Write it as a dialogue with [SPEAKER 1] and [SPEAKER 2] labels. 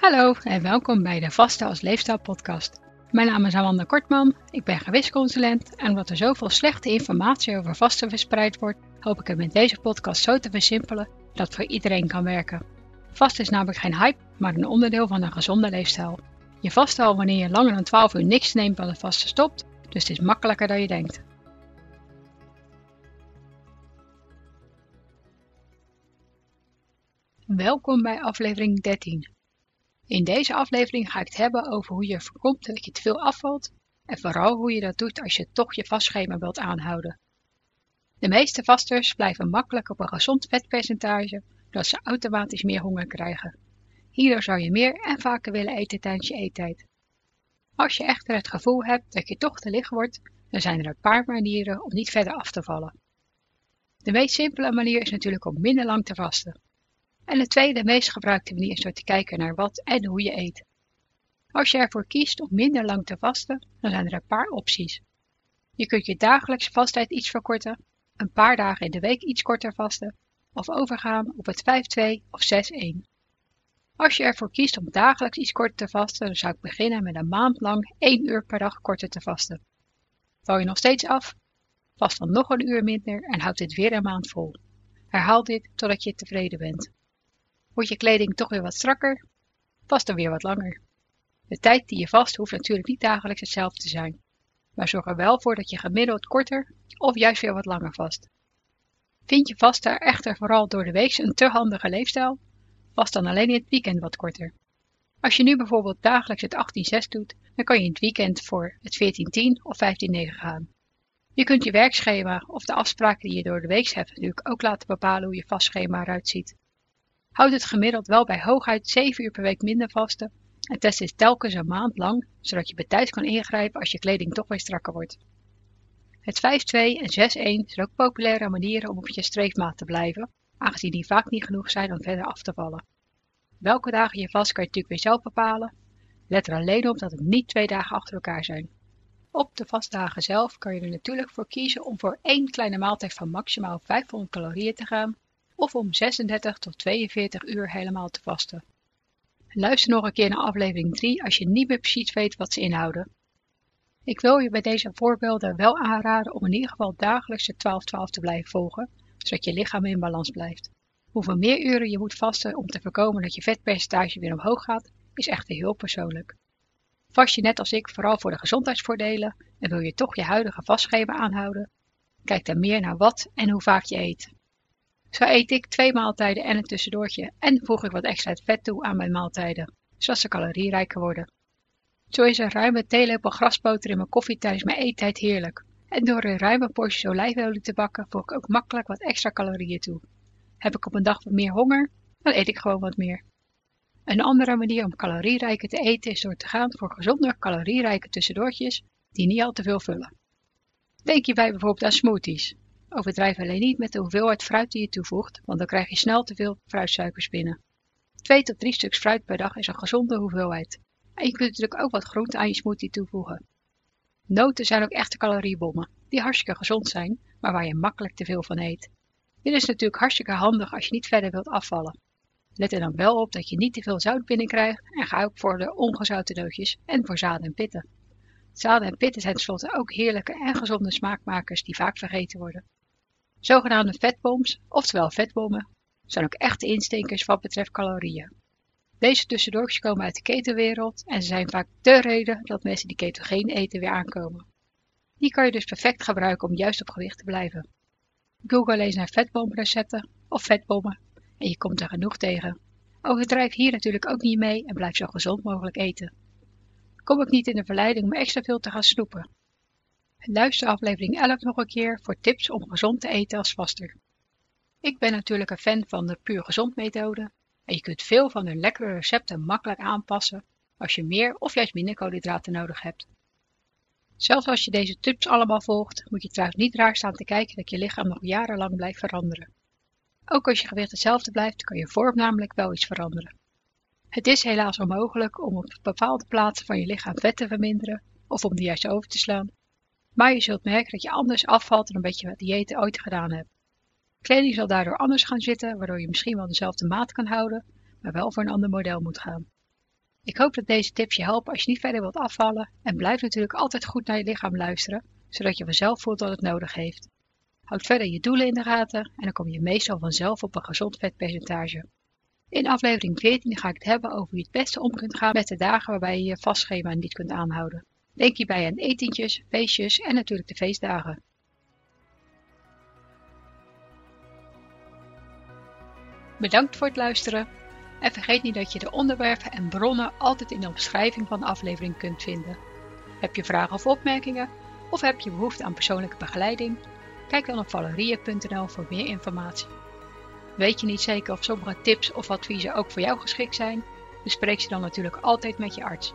[SPEAKER 1] Hallo en welkom bij de Vaste als Leefstijl podcast. Mijn naam is Amanda Kortman, ik ben gewichtsconsulent en omdat er zoveel slechte informatie over vasten verspreid wordt, hoop ik het met deze podcast zo te versimpelen dat voor iedereen kan werken. Vasten is namelijk geen hype, maar een onderdeel van een gezonde leefstijl. Je vast al wanneer je langer dan 12 uur niks neemt dan het vasten stopt, dus het is makkelijker dan je denkt. Welkom bij aflevering 13. In deze aflevering ga ik het hebben over hoe je voorkomt dat je te veel afvalt en vooral hoe je dat doet als je toch je vastschema wilt aanhouden. De meeste vasters blijven makkelijk op een gezond vetpercentage doordat ze automatisch meer honger krijgen. Hierdoor zou je meer en vaker willen eten tijdens je eettijd. Als je echter het gevoel hebt dat je toch te licht wordt, dan zijn er een paar manieren om niet verder af te vallen. De meest simpele manier is natuurlijk om minder lang te vasten. En de tweede meest gebruikte manier is door te kijken naar wat en hoe je eet. Als je ervoor kiest om minder lang te vasten, dan zijn er een paar opties. Je kunt je dagelijkse vasttijd iets verkorten, een paar dagen in de week iets korter vasten of overgaan op het 5-2 of 6-1. Als je ervoor kiest om dagelijks iets korter te vasten, dan zou ik beginnen met een maand lang 1 uur per dag korter te vasten. Val je nog steeds af? Vast dan nog een uur minder en houd dit weer een maand vol. Herhaal dit totdat je tevreden bent. Wordt je kleding toch weer wat strakker? Vast dan weer wat langer. De tijd die je vast hoeft natuurlijk niet dagelijks hetzelfde te zijn, maar zorg er wel voor dat je gemiddeld korter of juist weer wat langer vast. Vind je vasten echter vooral door de week een te handige leefstijl? Vast dan alleen in het weekend wat korter. Als je nu bijvoorbeeld dagelijks het 18-6 doet, dan kan je in het weekend voor het 14-10 of 15-9 gaan. Je kunt je werkschema of de afspraken die je door de week hebt natuurlijk ook laten bepalen hoe je vastschema eruit ziet. Houd het gemiddeld wel bij hooguit 7 uur per week minder vasten en test dit telkens een maand lang, zodat je bij tijd kan ingrijpen als je kleding toch weer strakker wordt. Het 5-2 en 6-1 zijn ook populaire manieren om op je streefmaat te blijven, aangezien die vaak niet genoeg zijn om verder af te vallen. Welke dagen je vast kan je natuurlijk weer zelf bepalen. Let er alleen op dat het niet twee dagen achter elkaar zijn. Op de vastdagen zelf kan je er natuurlijk voor kiezen om voor één kleine maaltijd van maximaal 500 calorieën te gaan of om 36 tot 42 uur helemaal te vasten. Luister nog een keer naar aflevering 3 als je niet meer precies weet wat ze inhouden. Ik wil je bij deze voorbeelden wel aanraden om in ieder geval dagelijks de 12-12 te blijven volgen, zodat je lichaam in balans blijft. Hoeveel meer uren je moet vasten om te voorkomen dat je vetpercentage weer omhoog gaat, is echter heel persoonlijk. Vast je net als ik vooral voor de gezondheidsvoordelen en wil je toch je huidige vastschema aanhouden? Kijk dan meer naar wat en hoe vaak je eet. Zo eet ik twee maaltijden en een tussendoortje en voeg ik wat extra vet toe aan mijn maaltijden, zodat ze calorierijker worden. Zo is een ruime theelepel grasboter in mijn koffie tijdens mijn eettijd heerlijk. En door een ruime portie olijfolie te bakken voeg ik ook makkelijk wat extra calorieën toe. Heb ik op een dag wat meer honger, dan eet ik gewoon wat meer. Een andere manier om calorierijker te eten is door te gaan voor gezonder calorierijke tussendoortjes die niet al te veel vullen. Denk hierbij bijvoorbeeld aan smoothies. Overdrijf alleen niet met de hoeveelheid fruit die je toevoegt, want dan krijg je snel te veel fruitsuikers binnen. 2 tot 3 stuks fruit per dag is een gezonde hoeveelheid. En je kunt natuurlijk ook wat groente aan je smoothie toevoegen. Noten zijn ook echte caloriebommen, die hartstikke gezond zijn, maar waar je makkelijk te veel van eet. Dit is natuurlijk hartstikke handig als je niet verder wilt afvallen. Let er dan wel op dat je niet te veel zout binnenkrijgt en ga ook voor de ongezouten nootjes en voor zaden en pitten. Zaden en pitten zijn tenslotte ook heerlijke en gezonde smaakmakers die vaak vergeten worden. Zogenaamde vetboms, oftewel vetbommen, zijn ook echte instinkers wat betreft calorieën. Deze tussendoortjes komen uit de ketenwereld en ze zijn vaak de reden dat mensen die ketogeen eten weer aankomen. Die kan je dus perfect gebruiken om juist op gewicht te blijven. Google eens naar vetboomrecepten of vetbommen en je komt er genoeg tegen. Overdrijf hier natuurlijk ook niet mee en blijf zo gezond mogelijk eten. Kom ook niet in de verleiding om extra veel te gaan snoepen. Luister aflevering 11 nog een keer voor tips om gezond te eten als vaster. Ik ben natuurlijk een fan van de puur gezond methode en je kunt veel van de lekkere recepten makkelijk aanpassen als je meer of juist minder koolhydraten nodig hebt. Zelfs als je deze tips allemaal volgt, moet je trouwens niet raar staan te kijken dat je lichaam nog jarenlang blijft veranderen. Ook als je gewicht hetzelfde blijft, kan je vorm namelijk wel iets veranderen. Het is helaas onmogelijk om op bepaalde plaatsen van je lichaam vet te verminderen of om die juist over te slaan, maar je zult merken dat je anders afvalt dan een beetje wat diëten ooit gedaan hebt. Kleding zal daardoor anders gaan zitten, waardoor je misschien wel dezelfde maat kan houden, maar wel voor een ander model moet gaan. Ik hoop dat deze tips je helpen als je niet verder wilt afvallen en blijf natuurlijk altijd goed naar je lichaam luisteren, zodat je vanzelf voelt wat het nodig heeft. Houd verder je doelen in de gaten en dan kom je meestal vanzelf op een gezond vetpercentage. In aflevering 14 ga ik het hebben over hoe je het beste om kunt gaan met de dagen waarbij je je vastschema niet kunt aanhouden. Denk hierbij aan etentjes, feestjes en natuurlijk de feestdagen. Bedankt voor het luisteren en vergeet niet dat je de onderwerpen en bronnen altijd in de omschrijving van de aflevering kunt vinden. Heb je vragen of opmerkingen of heb je behoefte aan persoonlijke begeleiding? Kijk dan op valerie.nl voor meer informatie. Weet je niet zeker of sommige tips of adviezen ook voor jou geschikt zijn? Bespreek ze dan natuurlijk altijd met je arts.